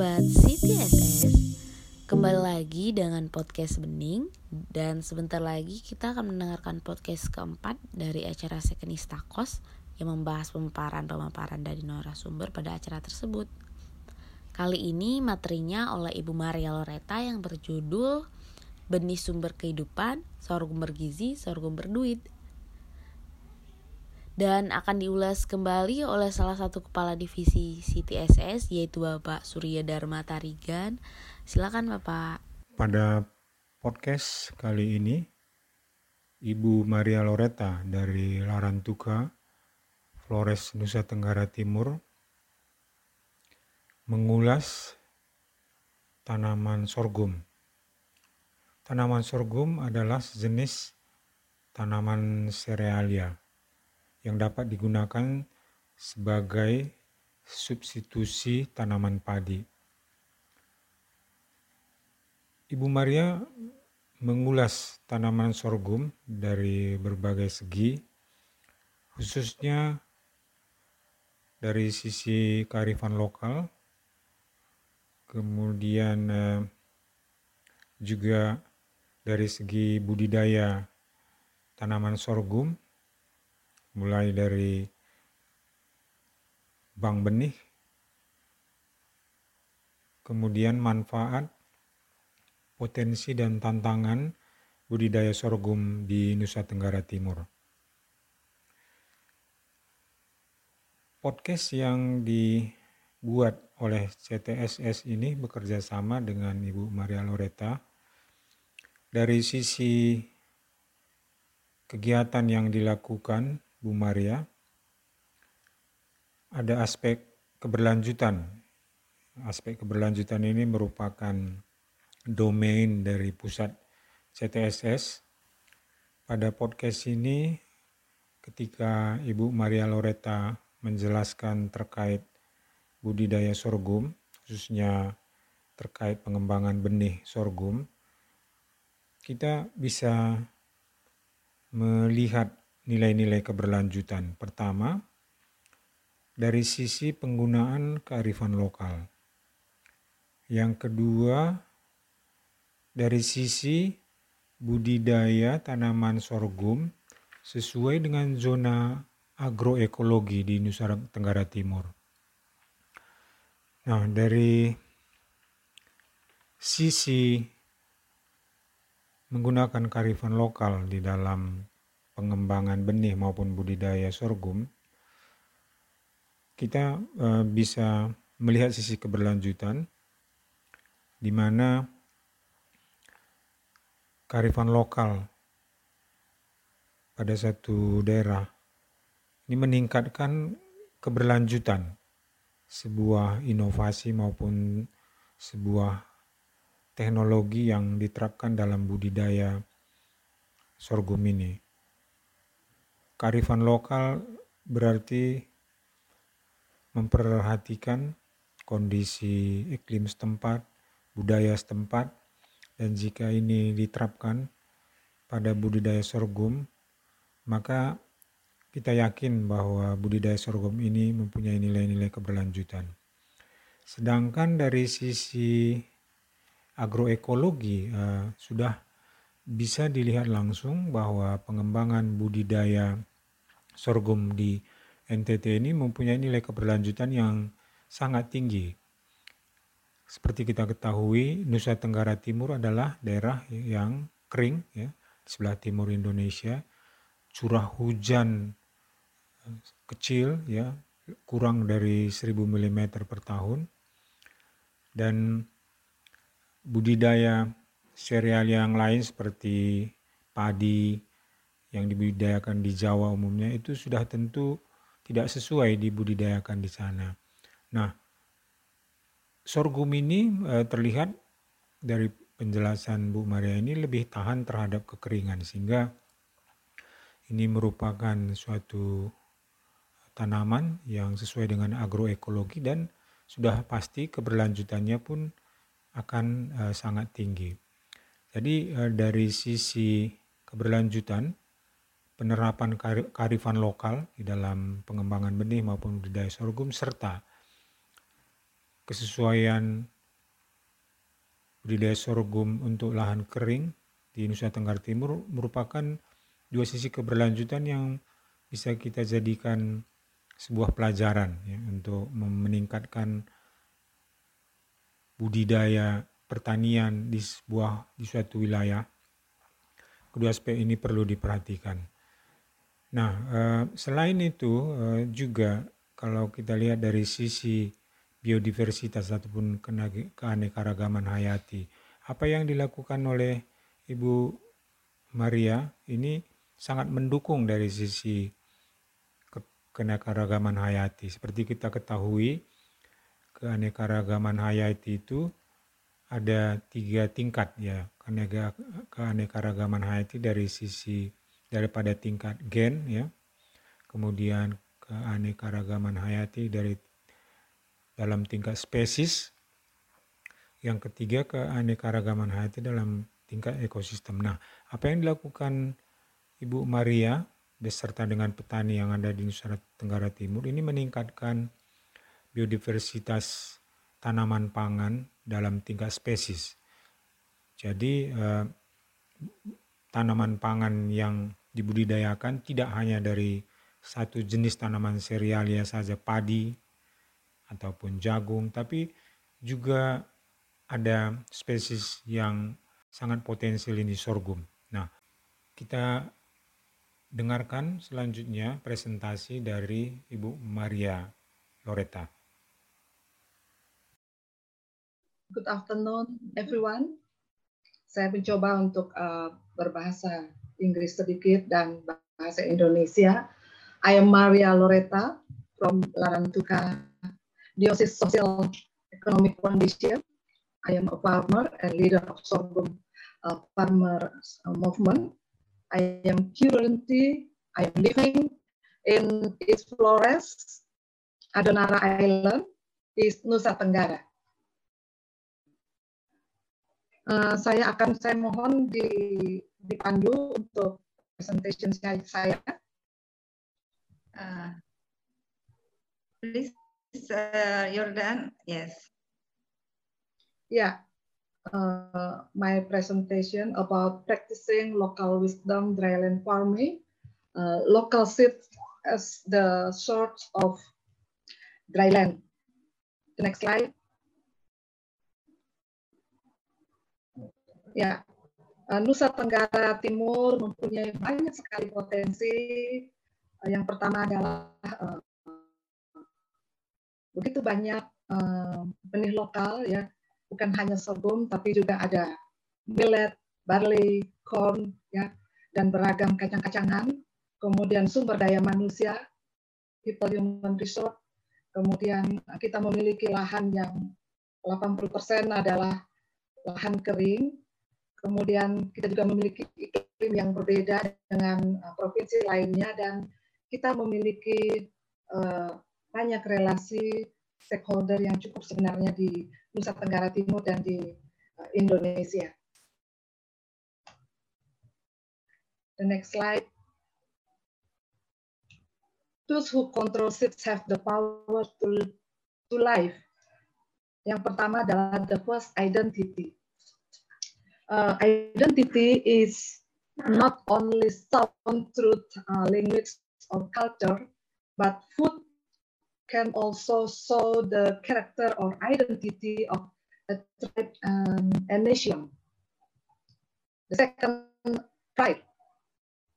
Sobat CTSS Kembali lagi dengan podcast Bening. Dan sebentar lagi kita akan mendengarkan podcast keempat dari acara Sekenista Kos Yang membahas pemaparan-pemaparan dari narasumber pada acara tersebut. Kali ini materinya oleh Ibu Maria Loreta yang berjudul Benih Sumber Kehidupan, Sorghum Bergizi, Sorghum Berduit dan akan diulas kembali oleh salah satu kepala divisi CTSS yaitu Bapak Surya Dharma Tarigan. Silakan Bapak. Pada podcast kali ini Ibu Maria Loreta dari Larantuka, Flores Nusa Tenggara Timur mengulas tanaman sorghum. Tanaman sorghum adalah sejenis tanaman serealia yang dapat digunakan sebagai substitusi tanaman padi. Ibu Maria mengulas tanaman sorghum dari berbagai segi, khususnya dari sisi kearifan lokal, kemudian eh, juga dari segi budidaya tanaman sorghum mulai dari bank benih, kemudian manfaat, potensi dan tantangan budidaya sorghum di Nusa Tenggara Timur. Podcast yang dibuat oleh CTSS ini bekerja sama dengan Ibu Maria Loreta dari sisi kegiatan yang dilakukan Bu Maria, ada aspek keberlanjutan. Aspek keberlanjutan ini merupakan domain dari pusat CTSS. Pada podcast ini, ketika Ibu Maria Loreta menjelaskan terkait budidaya sorghum, khususnya terkait pengembangan benih sorghum, kita bisa melihat nilai-nilai keberlanjutan. Pertama, dari sisi penggunaan kearifan lokal. Yang kedua, dari sisi budidaya tanaman sorghum sesuai dengan zona agroekologi di Nusa Tenggara Timur. Nah, dari sisi menggunakan kearifan lokal di dalam pengembangan benih maupun budidaya sorghum, kita uh, bisa melihat sisi keberlanjutan di mana kearifan lokal pada satu daerah ini meningkatkan keberlanjutan sebuah inovasi maupun sebuah teknologi yang diterapkan dalam budidaya sorghum ini. Kearifan lokal berarti memperhatikan kondisi iklim setempat, budaya setempat, dan jika ini diterapkan pada budidaya sorghum, maka kita yakin bahwa budidaya sorghum ini mempunyai nilai-nilai keberlanjutan. Sedangkan dari sisi agroekologi uh, sudah bisa dilihat langsung bahwa pengembangan budidaya sorghum di NTT ini mempunyai nilai keberlanjutan yang sangat tinggi. Seperti kita ketahui, Nusa Tenggara Timur adalah daerah yang kering ya, di sebelah timur Indonesia. Curah hujan eh, kecil ya, kurang dari 1000 mm per tahun. Dan budidaya sereal yang lain seperti padi, yang dibudidayakan di Jawa umumnya itu sudah tentu tidak sesuai dibudidayakan di sana. Nah, sorghum ini e, terlihat dari penjelasan Bu Maria ini lebih tahan terhadap kekeringan sehingga ini merupakan suatu tanaman yang sesuai dengan agroekologi dan sudah pasti keberlanjutannya pun akan e, sangat tinggi. Jadi e, dari sisi keberlanjutan penerapan kearifan lokal di dalam pengembangan benih maupun budidaya sorghum serta kesesuaian budidaya sorghum untuk lahan kering di Nusa Tenggara Timur merupakan dua sisi keberlanjutan yang bisa kita jadikan sebuah pelajaran ya, untuk meningkatkan budidaya pertanian di sebuah di suatu wilayah. Kedua aspek ini perlu diperhatikan. Nah, eh, selain itu eh, juga kalau kita lihat dari sisi biodiversitas ataupun keanekaragaman hayati, apa yang dilakukan oleh Ibu Maria ini sangat mendukung dari sisi keanekaragaman hayati. Seperti kita ketahui, keanekaragaman hayati itu ada tiga tingkat ya keanekaragaman hayati dari sisi daripada tingkat gen ya kemudian keanekaragaman hayati dari dalam tingkat spesies yang ketiga keanekaragaman hayati dalam tingkat ekosistem. Nah, apa yang dilakukan Ibu Maria beserta dengan petani yang ada di Nusa Tenggara Timur ini meningkatkan biodiversitas tanaman pangan dalam tingkat spesies. Jadi eh, tanaman pangan yang dibudidayakan tidak hanya dari satu jenis tanaman serialia saja padi ataupun jagung, tapi juga ada spesies yang sangat potensial ini sorghum. Nah, kita dengarkan selanjutnya presentasi dari Ibu Maria Loretta. Good afternoon, everyone. Saya mencoba untuk uh, berbahasa Inggris sedikit dan bahasa Indonesia. I am Maria Loretta from Larantuka Diocese Social Economic Foundation. I am a farmer and leader of sorghum uh, farmer uh, movement. I am currently I am living in East Flores, Adonara Island, East Nusa Tenggara. Uh, saya akan saya mohon di, dipandu untuk presentation saya. Uh, please, uh, Jordan. Yes. Yeah, uh, my presentation about practicing local wisdom dryland farming, uh, local seeds as the source of dryland. The next slide. Uh, Nusa Tenggara Timur mempunyai banyak sekali potensi. Uh, yang pertama adalah uh, begitu banyak benih lokal ya bukan hanya sorghum tapi juga ada millet, barley, corn ya dan beragam kacang-kacangan. Kemudian sumber daya manusia, people human resource. Kemudian kita memiliki lahan yang 80% adalah lahan kering. Kemudian kita juga memiliki iklim yang berbeda dengan uh, provinsi lainnya dan kita memiliki uh, banyak relasi stakeholder yang cukup sebenarnya di Nusa Tenggara Timur dan di uh, Indonesia. The next slide. Those who control seeds have the power to, to life. Yang pertama adalah the first identity. Uh, identity is not only sound through uh, language or culture, but food can also show the character or identity of a tribe um, and nation. The second, pride.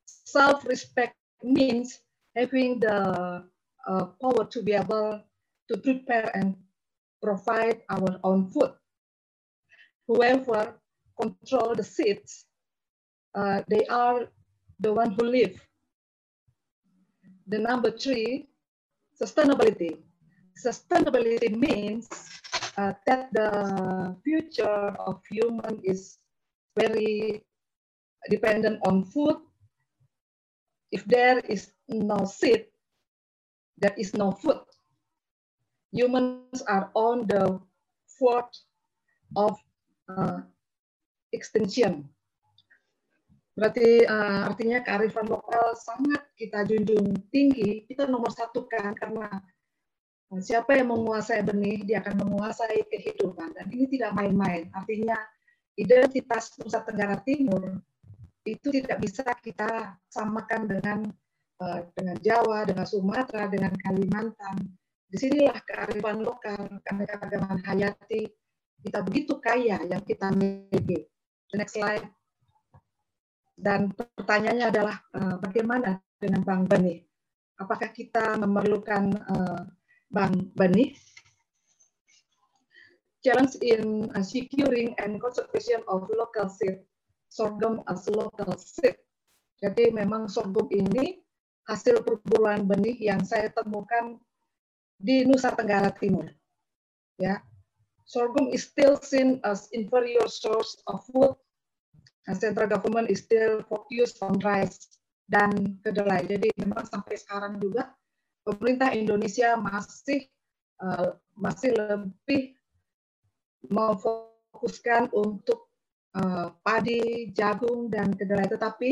Self-respect means having the uh, power to be able to prepare and provide our own food. Whoever control the seeds, uh, they are the one who live. The number three, sustainability. Sustainability means uh, that the future of human is very dependent on food. If there is no seed, there is no food. Humans are on the fourth of uh, extinction. Berarti uh, artinya kearifan lokal sangat kita junjung tinggi, kita nomor satu kan karena Nah, siapa yang menguasai benih, dia akan menguasai kehidupan. Dan ini tidak main-main. Artinya identitas Nusa Tenggara Timur itu tidak bisa kita samakan dengan uh, dengan Jawa, dengan Sumatera, dengan Kalimantan. Di sinilah kearifan lokal, keanekaragaman hayati kita begitu kaya yang kita miliki. Next slide. Dan pertanyaannya adalah uh, bagaimana dengan Bank Benih? Apakah kita memerlukan uh, Bank Benih? Challenge in uh, securing and conservation of local seed, sorghum as local seed. Jadi memang sorghum ini hasil perburuan benih yang saya temukan di Nusa Tenggara Timur. Ya, sorghum is still seen as inferior source of food and central government is still focused on rice dan kedelai. Jadi memang sampai sekarang juga pemerintah Indonesia masih uh, masih lebih memfokuskan untuk uh, padi, jagung dan kedelai. Tetapi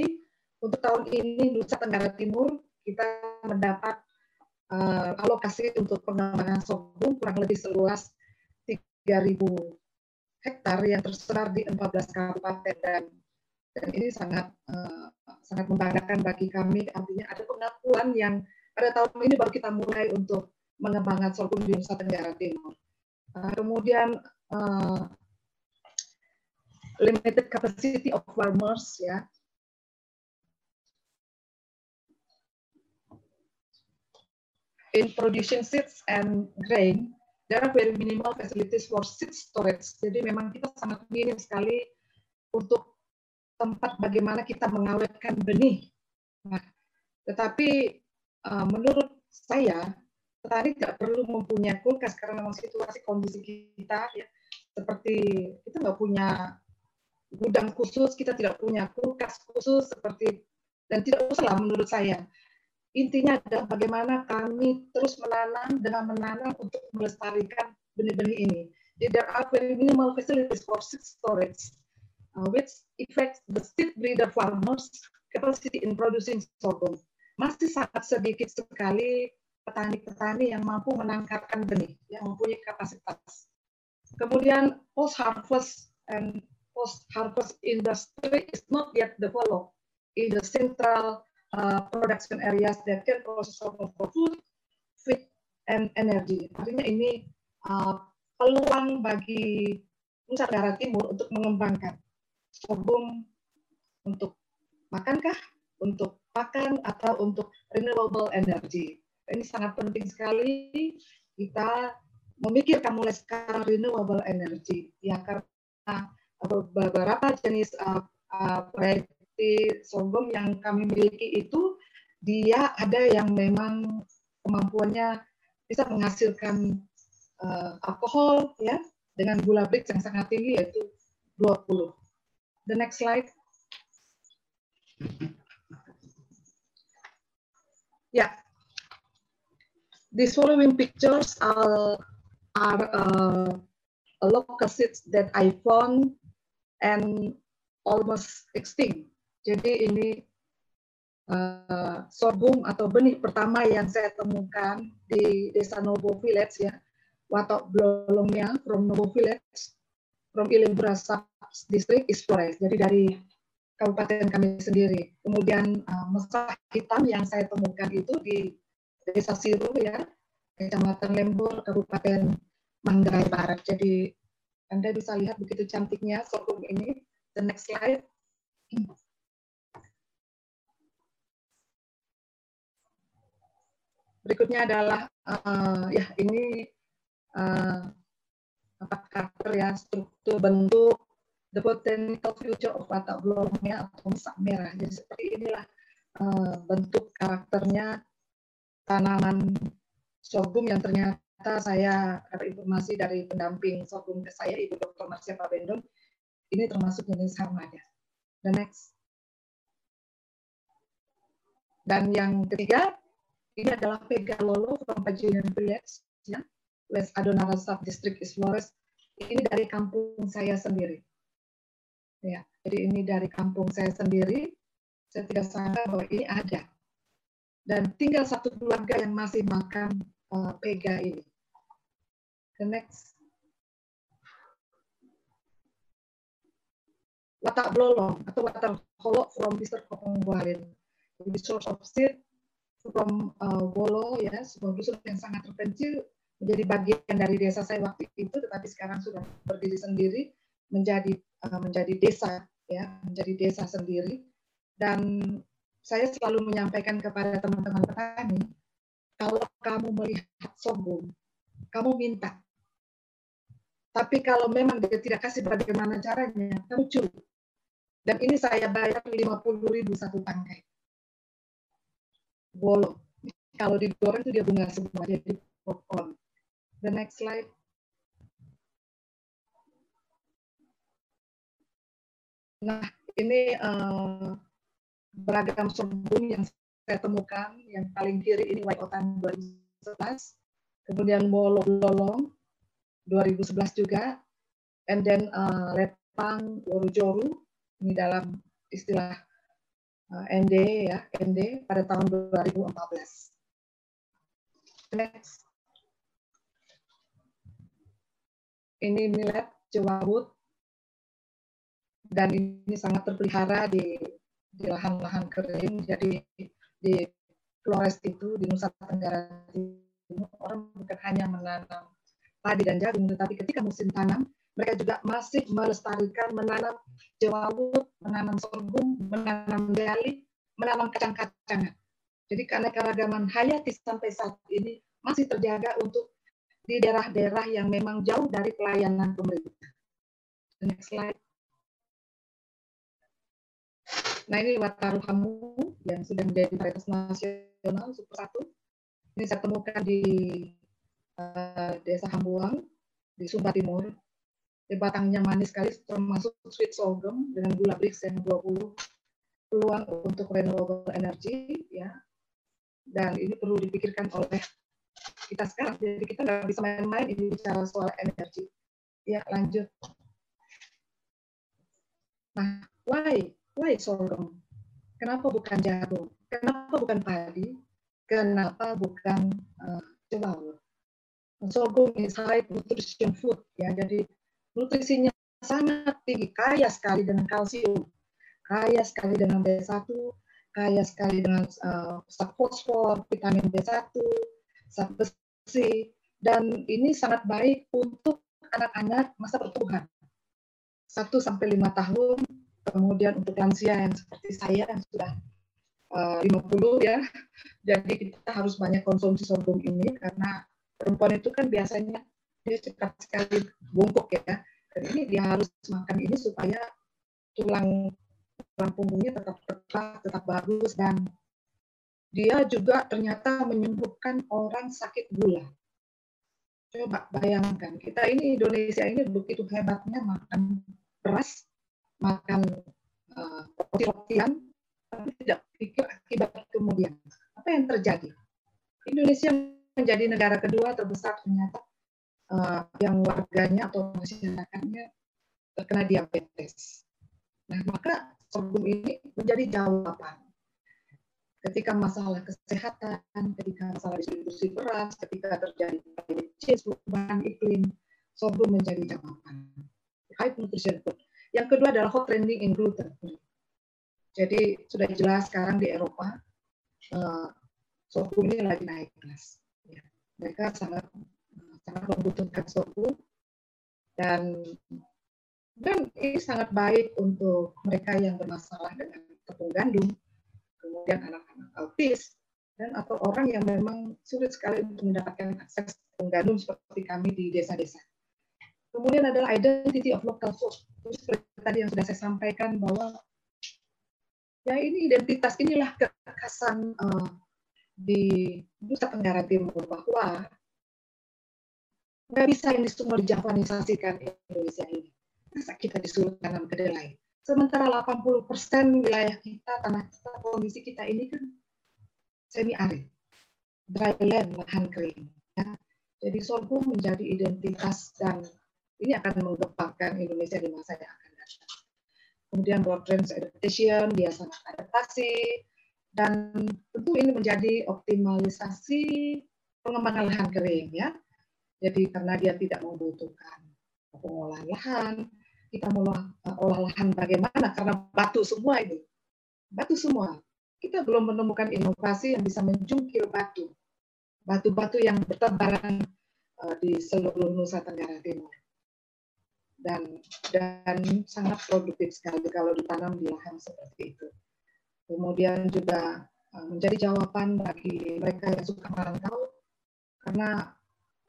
untuk tahun ini Nusa Tenggara Timur kita mendapat uh, alokasi untuk pengembangan sorghum kurang lebih seluas 3.000 hektar yang tersebar di 14 kabupaten dan dan ini sangat uh, sangat membanggakan bagi kami artinya ada pengakuan yang pada tahun ini baru kita mulai untuk mengembangkan sorghum di Nusa Tenggara Timur. Uh, kemudian uh, limited capacity of farmers ya. In producing seeds and grain, there are very minimal facilities for seed storage. Jadi memang kita sangat minim sekali untuk tempat bagaimana kita mengawetkan benih. Nah, tetapi uh, menurut saya petani tidak perlu mempunyai kulkas karena memang situasi kondisi kita ya seperti kita nggak punya gudang khusus, kita tidak punya kulkas khusus seperti dan tidak usah menurut saya. Intinya adalah bagaimana kami terus menanam dengan menanam untuk melestarikan benih-benih ini. There are very minimal facilities for seed storage uh, which affects the seed breeder farmers capacity in producing sorghum. Masih sangat sedikit sekali petani-petani yang mampu menangkarkan benih, yang mempunyai kapasitas. Kemudian post-harvest and post-harvest industry is not yet developed in the central uh, production areas that can process for food, feed, and energy. Artinya ini uh, peluang bagi Nusa Tenggara Timur untuk mengembangkan sorghum untuk makankah, untuk pakan, atau untuk renewable energy. Ini sangat penting sekali kita memikirkan mulai sekarang renewable energy. Ya, karena beberapa jenis uh, uh, variety sorghum yang kami miliki itu dia ada yang memang kemampuannya bisa menghasilkan uh, alkohol ya dengan gula Brix yang sangat tinggi yaitu 20. The next slide. Yeah. These following pictures are, are uh, local seeds that I found and almost extinct. Jadi ini uh, sorghum atau benih pertama yang saya temukan di Desa Novo Village ya, Watok Blolongnya from Novo Village from Ilimbra District is Flores. Jadi dari kabupaten kami sendiri. Kemudian uh, mesah hitam yang saya temukan itu di Desa Siru ya, Kecamatan Lembur, Kabupaten Manggarai Barat. Jadi Anda bisa lihat begitu cantiknya sorghum ini. The next slide. Berikutnya adalah uh, ya ini uh, apa karakter ya struktur bentuk the botanical future of watak blongnya atau mesak merah jadi seperti inilah uh, bentuk karakternya tanaman sorghum yang ternyata saya dapat informasi dari pendamping sorghum ke saya Ibu Dr. Marcia Pabendon ini termasuk jenis harmanya. The next. Dan yang ketiga ini adalah Pegalolo from Pajunian Village ya West Adonara Sub District is Flores. Ini dari kampung saya sendiri. Ya, jadi ini dari kampung saya sendiri. Saya tidak sangka bahwa ini ada. Dan tinggal satu keluarga yang masih makan uh, pega ini. The next. Watak belolong atau watak holok from Mr. Kopong Walin. The source of seed from uh, Wolo ya, sebuah dusun yang sangat terpencil menjadi bagian dari desa saya waktu itu, tetapi sekarang sudah berdiri sendiri menjadi uh, menjadi desa ya, menjadi desa sendiri. Dan saya selalu menyampaikan kepada teman-teman petani, kalau kamu melihat sorghum, kamu minta. Tapi kalau memang dia tidak kasih bagaimana caranya, kamu curi. Dan ini saya bayar 50 ribu satu tangkai. Bolo. Kalau digoreng itu dia bunga semua, jadi popcorn. The next slide. Nah, ini uh, beragam sorghum yang saya temukan. Yang paling kiri ini White Otan 2011. Kemudian Bolo Lolong 2011 juga. And then uh, Lepang Worujoru ini dalam istilah ND ya, ND pada tahun 2014. Next. Ini millet jewawut dan ini sangat terpelihara di di lahan-lahan kering. Jadi di Flores itu di Nusa Tenggara Timur orang bukan hanya menanam padi dan jagung, tetapi ketika musim tanam mereka juga masih melestarikan menanam jewawut, menanam sorghum, menanam gali, menanam kacang-kacangan. Jadi keanekaragaman hayati sampai saat ini masih terjaga untuk di daerah-daerah yang memang jauh dari pelayanan pemerintah. Next slide. Nah ini Wataru Hamu yang sudah menjadi varietas nasional super satu. Ini saya temukan di uh, Desa Hambuang di Sumba Timur batangnya manis sekali termasuk sweet sorghum dengan gula brix yang 20 peluang untuk renewable energy ya. Dan ini perlu dipikirkan oleh kita sekarang. Jadi kita nggak bisa main-main ini bicara soal energi. Ya lanjut. Nah why? Why sorghum? Kenapa bukan jagung? Kenapa bukan padi? Kenapa bukan uh, sorghum is high nutrition food ya. Jadi nutrisinya sangat tinggi, kaya sekali dengan kalsium, kaya sekali dengan B1, kaya sekali dengan uh, fosfor, vitamin B1, zat besi, dan ini sangat baik untuk anak-anak masa pertumbuhan. 1 sampai 5 tahun, kemudian untuk lansia yang seperti saya yang sudah uh, 50 ya. Jadi kita harus banyak konsumsi sorghum ini karena perempuan itu kan biasanya dia cepat sekali bungkuk ya. Dan ini dia harus makan ini supaya tulang tulang punggungnya tetap tegak, tetap bagus dan dia juga ternyata menyembuhkan orang sakit gula. Coba bayangkan, kita ini Indonesia ini begitu hebatnya makan beras, makan uh, roti-rotian, tapi tidak pikir akibat kemudian. Apa yang terjadi? Indonesia menjadi negara kedua terbesar ternyata uh, yang warganya atau masyarakatnya terkena diabetes. Nah, maka sorghum ini menjadi jawaban. Ketika masalah kesehatan, ketika masalah distribusi beras, ketika terjadi perubahan iklim, sorghum menjadi jawaban. High nutrition food. Yang kedua adalah hot trending in gluten. Jadi sudah jelas sekarang di Eropa, uh, sorghum ini lagi naik kelas. Ya. Mereka sangat sangat membutuhkan suku dan dan ini sangat baik untuk mereka yang bermasalah dengan tepung gandum, kemudian anak-anak autis, dan atau orang yang memang sulit sekali untuk mendapatkan akses tepung gandum seperti kami di desa-desa. Kemudian adalah identity of local food. Seperti tadi yang sudah saya sampaikan bahwa ya ini identitas inilah kekhasan uh, di Nusa Tenggara Timur bahwa nggak bisa ini semua dijapanisasikan Indonesia ini. Masa kita disuruh tanam kedelai? Sementara 80% wilayah kita, tanah kita, kondisi kita ini kan semi arid, dry land, lahan kering. Ya. Jadi sorghum menjadi identitas dan ini akan menggerakkan Indonesia di masa yang akan datang. Kemudian broad range adaptation, sangat adaptasi, dan tentu ini menjadi optimalisasi pengembangan lahan kering ya Jadi karena dia tidak membutuhkan pengolahan lahan, kita mau uh, olah lahan bagaimana? Karena batu semua ini, batu semua. Kita belum menemukan inovasi yang bisa menjungkir batu, batu-batu yang bertebaran uh, di seluruh Nusa Tenggara Timur. Dan dan sangat produktif sekali kalau ditanam di lahan seperti itu. Kemudian juga uh, menjadi jawaban bagi mereka yang suka merantau karena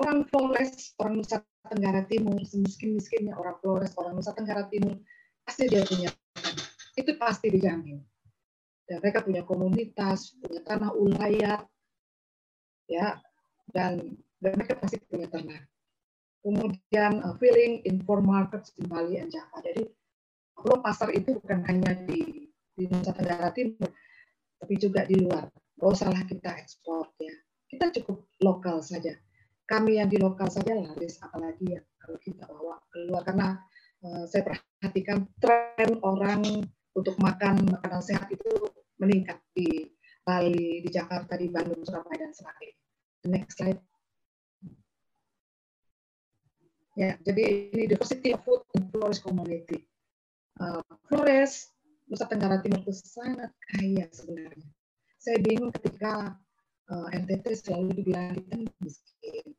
orang Flores, orang Nusa Tenggara Timur, semiskin-miskinnya orang Flores, orang Nusa Tenggara Timur, pasti dia punya itu pasti dijamin. Dan mereka punya komunitas, punya tanah ulayat, ya, dan, dan mereka pasti punya tanah. Kemudian uh, filling inform markets di Bali dan Java. Jadi kalau pasar itu bukan hanya di, di Nusa Tenggara Timur, tapi juga di luar. Gak salah kita ekspor ya. Kita cukup lokal saja kami yang di lokal saja laris apalagi ya kalau kita bawa keluar karena uh, saya perhatikan tren orang untuk makan makanan sehat itu meningkat di Bali, di Jakarta, di Bandung, Surabaya dan sebagainya. Next slide. Ya, jadi ini diversity of food in Flores community. Uh, Flores, Nusa Tenggara Timur itu sangat kaya sebenarnya. Saya bingung ketika uh, eh, NTT selalu dibilang kita miskin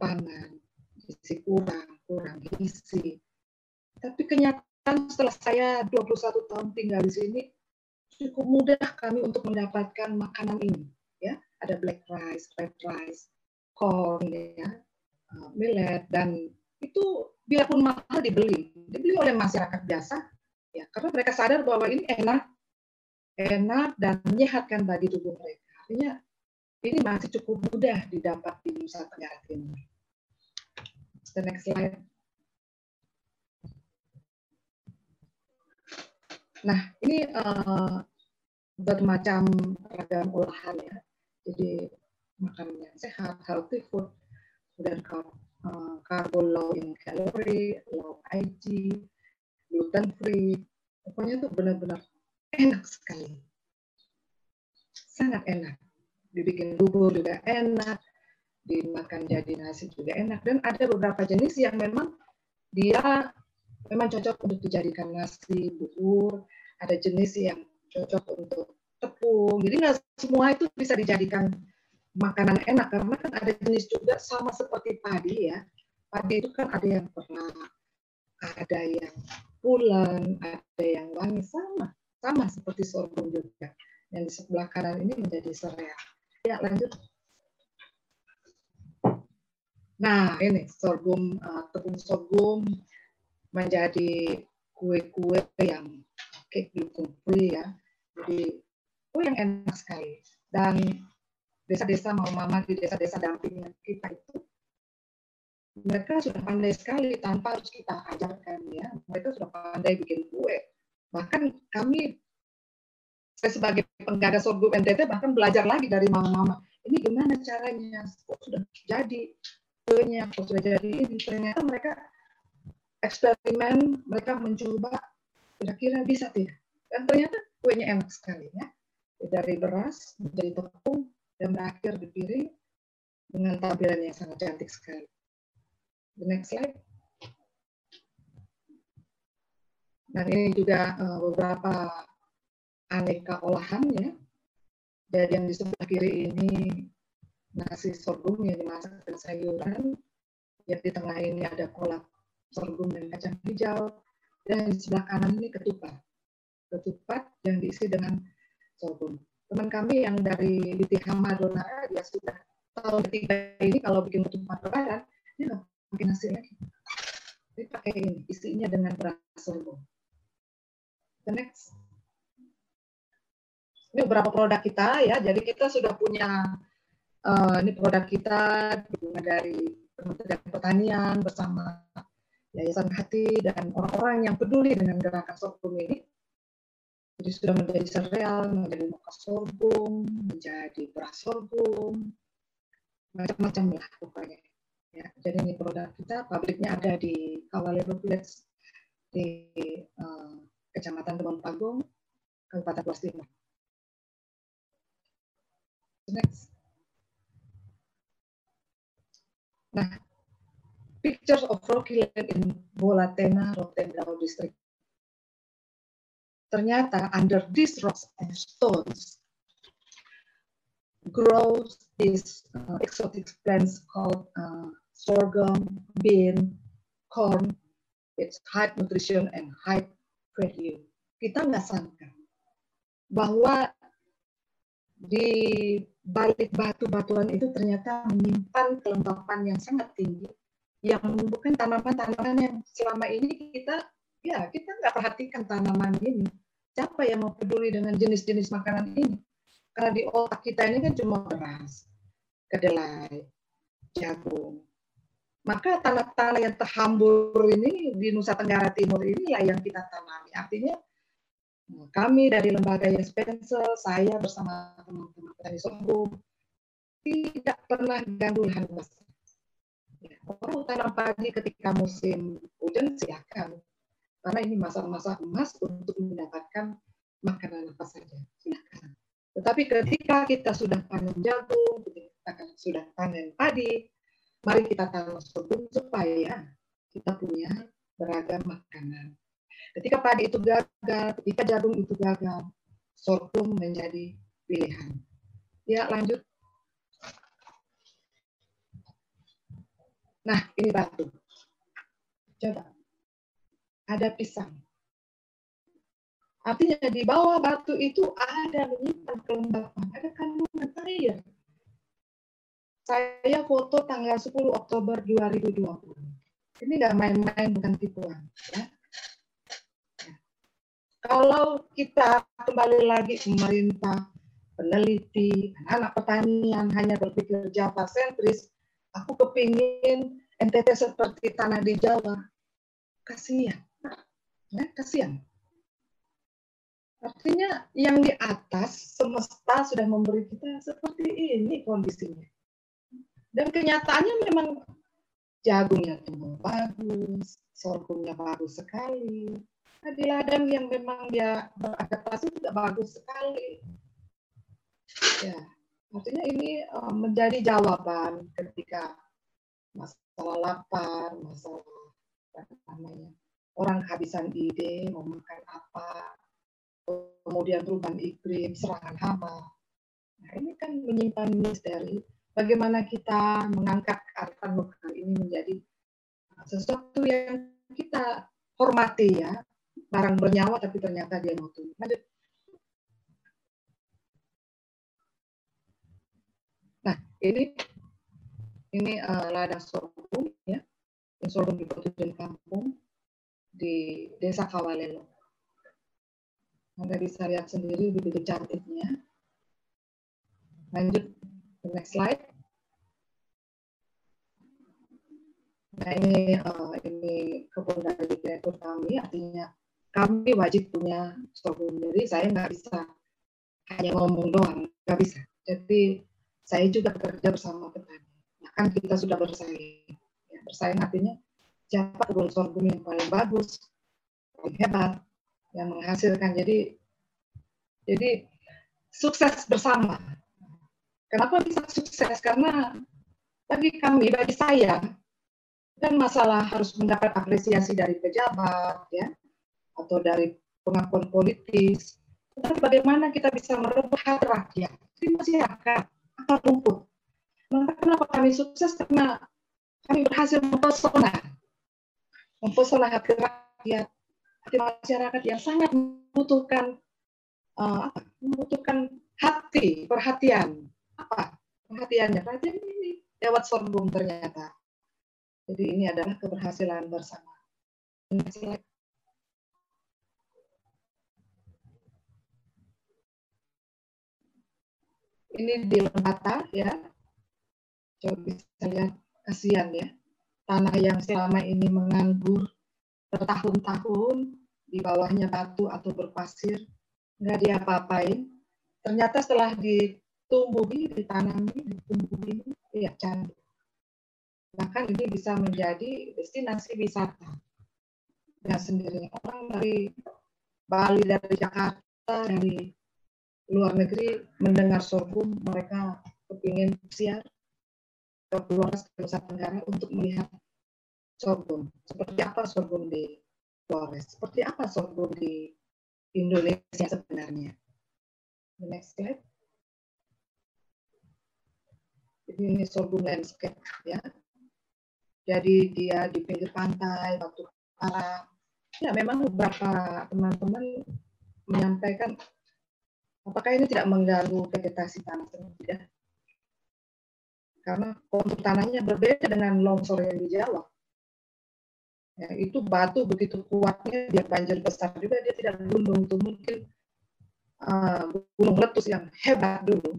pangan, gizi kurang, kurang gizi. Tapi kenyataan setelah saya 21 tahun tinggal di sini, cukup mudah kami untuk mendapatkan makanan ini. Ya, ada black rice, red rice, corn, ya, uh, millet, dan itu biarpun mahal dibeli, dibeli oleh masyarakat biasa, ya, karena mereka sadar bahwa ini enak, enak dan menyehatkan bagi tubuh mereka. Artinya ini masih cukup mudah didapat di Nusa Tenggara Timur. The next slide. Nah, ini uh, bermacam ragam olahan ya. Jadi makanan yang sehat, healthy food, kemudian uh, karbo low in calorie, low IG, gluten free. Pokoknya itu benar-benar enak sekali. Sangat enak dibikin bubur juga enak, dimakan jadi nasi juga enak. Dan ada beberapa jenis yang memang dia memang cocok untuk dijadikan nasi bubur, ada jenis yang cocok untuk tepung. Jadi nggak semua itu bisa dijadikan makanan enak karena kan ada jenis juga sama seperti padi ya. Padi itu kan ada yang perak, ada yang pulen, ada yang wangi sama, sama seperti sorghum juga. Yang di sebelah kanan ini menjadi sereal. Ya, lanjut. Nah, ini sorghum, uh, tepung sorghum menjadi kue-kue yang cake free ya. Jadi kue yang enak sekali. Dan desa-desa mau mama di desa-desa dampingan kita itu mereka sudah pandai sekali tanpa harus kita ajarkan ya. Mereka sudah pandai bikin kue. Bahkan kami saya sebagai penggagas sorghum NTT bahkan belajar lagi dari mama-mama. Ini gimana caranya? Kok sudah jadi kuenya, kok sudah jadi ini. Ternyata mereka eksperimen, mereka mencoba kira-kira bisa tidak. Dan ternyata kuenya enak sekali ya. Dari beras menjadi tepung dan berakhir di piring dengan tampilan yang sangat cantik sekali. The next slide. Dan ini juga uh, beberapa aneka olahan ya. Dan yang di sebelah kiri ini nasi sorghum yang dimasak dengan sayuran. Yang di tengah ini ada kolak sorghum dan kacang hijau. Dan di sebelah kanan ini ketupat. Ketupat yang diisi dengan sorghum. Teman kami yang dari Litihama Donara, dia sudah tahun ketiga ini kalau bikin ketupat lebaran, dia nggak pakai nasi lagi. Dia pakai ini, isinya dengan beras sorghum. The next ini beberapa produk kita ya. Jadi kita sudah punya uh, ini produk kita dari Kementerian Pertanian bersama Yayasan Hati dan orang-orang yang peduli dengan gerakan sorghum ini. Jadi sudah menjadi sereal, menjadi moka sorghum, menjadi beras sorghum, macam-macam lah pokoknya. Ya, jadi ini produk kita, pabriknya ada di Kawalero Village di uh, Kecamatan Temon Pagong, Kabupaten Puas. Next. Nah, pictures of rocky land in Bolatena, Rotendao district. Ternyata under these rocks and stones grows these uh, exotic plants called uh, sorghum, bean, corn. It's high nutrition and high value. Kita nggak sangka bahwa di balik batu-batuan itu ternyata menyimpan kelembapan yang sangat tinggi yang menumbuhkan tanaman-tanaman yang selama ini kita ya kita nggak perhatikan tanaman ini. Siapa yang mau peduli dengan jenis-jenis makanan ini? Karena di otak kita ini kan cuma beras kedelai jagung. Maka tanah-tanah yang terhambur ini di Nusa Tenggara Timur ini ya yang kita tanami artinya kami dari lembaga Yes Pencil, saya bersama teman-teman petani sorghum tidak pernah ganggu lahan basah. Ya, orang tanam padi ketika musim hujan silakan, karena ini masa-masa emas untuk mendapatkan makanan apa saja silakan. Tetapi ketika kita sudah panen jagung, kita sudah panen padi, mari kita tanam sorghum supaya kita punya beragam makanan. Ketika padi itu gagal, ketika jagung itu gagal, sorghum menjadi pilihan. Ya, lanjut. Nah, ini batu. Coba. Ada pisang. Artinya di bawah batu itu ada menyimpan kelembapan, ada kandungan air. Saya foto tanggal 10 Oktober 2020. Ini nggak main-main, bukan tipuan. Ya kalau kita kembali lagi pemerintah, peneliti, anak pertanian hanya berpikir Jawa sentris, aku kepingin NTT seperti tanah di Jawa. Kasihan. Ya, kasihan. Artinya yang di atas semesta sudah memberi kita seperti ini kondisinya. Dan kenyataannya memang jagungnya tumbuh bagus, sorghumnya bagus sekali, di ladang yang memang dia beradaptasi tidak bagus sekali. Ya, artinya ini uh, menjadi jawaban ketika masalah lapar, masalah namanya orang kehabisan ide mau makan apa, kemudian perubahan iklim, serangan hama. Nah, ini kan menyimpan misteri bagaimana kita mengangkat arkan lokal ini menjadi sesuatu yang kita hormati ya barang bernyawa tapi ternyata dia mau tuh. Lanjut. Nah, ini ini uh, ladang sorghum ya. Sorghum di Botujun Kampung di Desa Kawalelo. Anda bisa lihat sendiri begitu cantiknya. Lanjut ke next slide. Nah ini uh, ini kebun dari direktur kami, artinya kami wajib punya sorghum sendiri. Saya nggak bisa hanya ngomong doang, nggak bisa. Jadi saya juga bekerja bersama petani. Bahkan kita sudah bersaing. Ya, bersaing artinya siapa kebun sorghum yang paling bagus, paling hebat, yang menghasilkan. Jadi jadi sukses bersama. Kenapa bisa sukses? Karena bagi kami, bagi saya, kan masalah harus mendapat apresiasi dari pejabat, ya, atau dari pengakuan politis. Tetapi bagaimana kita bisa merebut hati rakyat, di masyarakat, akar rumput. Maka kenapa kami sukses? Karena kami berhasil mempesona. Mempesona hati rakyat, hati masyarakat yang sangat membutuhkan uh, membutuhkan hati, perhatian. Apa? Perhatiannya, perhatian ini lewat sorghum ternyata. Jadi ini adalah keberhasilan bersama. Ini di Lembata ya. Coba bisa lihat kasihan ya. Tanah yang selama ini menganggur bertahun-tahun di bawahnya batu atau berpasir nggak diapa-apain. Ternyata setelah ditumbuhi, ditanami, ditumbuhi, ya cantik. Bahkan ini bisa menjadi destinasi wisata. Nggak sendiri. Orang dari Bali, dari Jakarta, dari luar negeri mendengar sorghum mereka kepingin siar Flores Nusa Tenggara untuk melihat sorghum. Seperti apa sorghum di Flores? Seperti apa sorghum di Indonesia sebenarnya? The next slide. Ini sorghum landscape ya. Jadi dia di pinggir pantai, waktu para ya memang beberapa teman-teman menyampaikan apakah ini tidak mengganggu vegetasi tanah tidak karena kontur tanahnya berbeda dengan longsor yang di Jawa. Ya, itu batu begitu kuatnya, dia banjir besar juga, dia tidak gunung itu mungkin uh, gunung letus yang hebat dulu,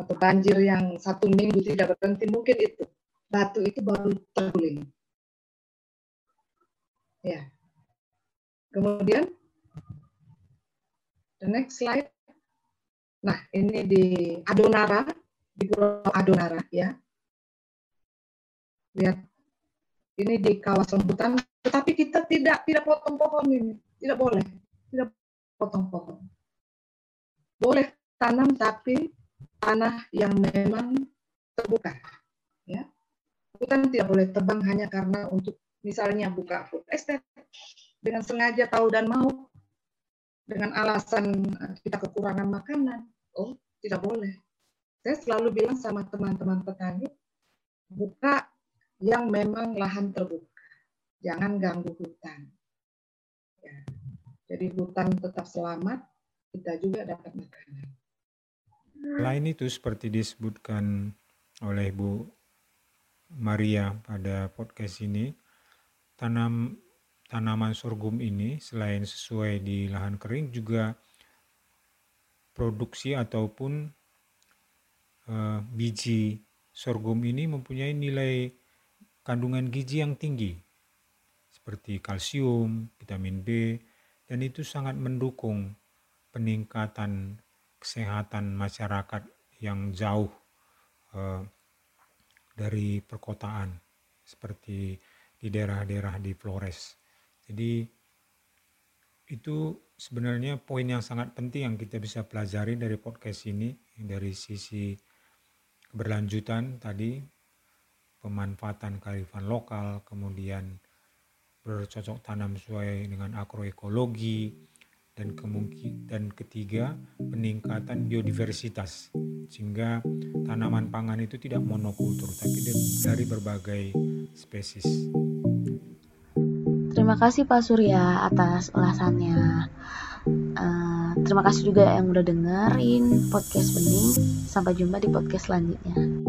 atau banjir yang satu minggu tidak berhenti, mungkin itu. Batu itu baru terguling. Ya. Kemudian, the next slide. Nah, ini di Adonara, di Pulau Adonara ya. Lihat ini di kawasan hutan, tetapi kita tidak tidak potong pohon ini, tidak boleh, tidak potong pohon. Boleh tanam tapi tanah yang memang terbuka, ya. Hutan tidak boleh tebang hanya karena untuk misalnya buka food estate dengan sengaja tahu dan mau dengan alasan kita kekurangan makanan. Oh, tidak boleh saya selalu bilang sama teman-teman petani, buka yang memang lahan terbuka. Jangan ganggu hutan. Ya. Jadi hutan tetap selamat, kita juga dapat makanan. Lain itu seperti disebutkan oleh Bu Maria pada podcast ini, tanam tanaman sorghum ini selain sesuai di lahan kering juga produksi ataupun uh, biji sorghum ini mempunyai nilai kandungan gizi yang tinggi seperti kalsium, vitamin B, dan itu sangat mendukung peningkatan kesehatan masyarakat yang jauh uh, dari perkotaan seperti di daerah-daerah di Flores. Jadi itu sebenarnya poin yang sangat penting yang kita bisa pelajari dari podcast ini dari sisi keberlanjutan tadi pemanfaatan kearifan lokal, kemudian bercocok tanam sesuai dengan agroekologi, dan kemungkin dan ketiga peningkatan biodiversitas sehingga tanaman pangan itu tidak monokultur tapi dari berbagai spesies. Terima kasih Pak Surya atas ulasannya. Uh, terima kasih juga yang udah dengerin podcast Bening. Sampai jumpa di podcast selanjutnya.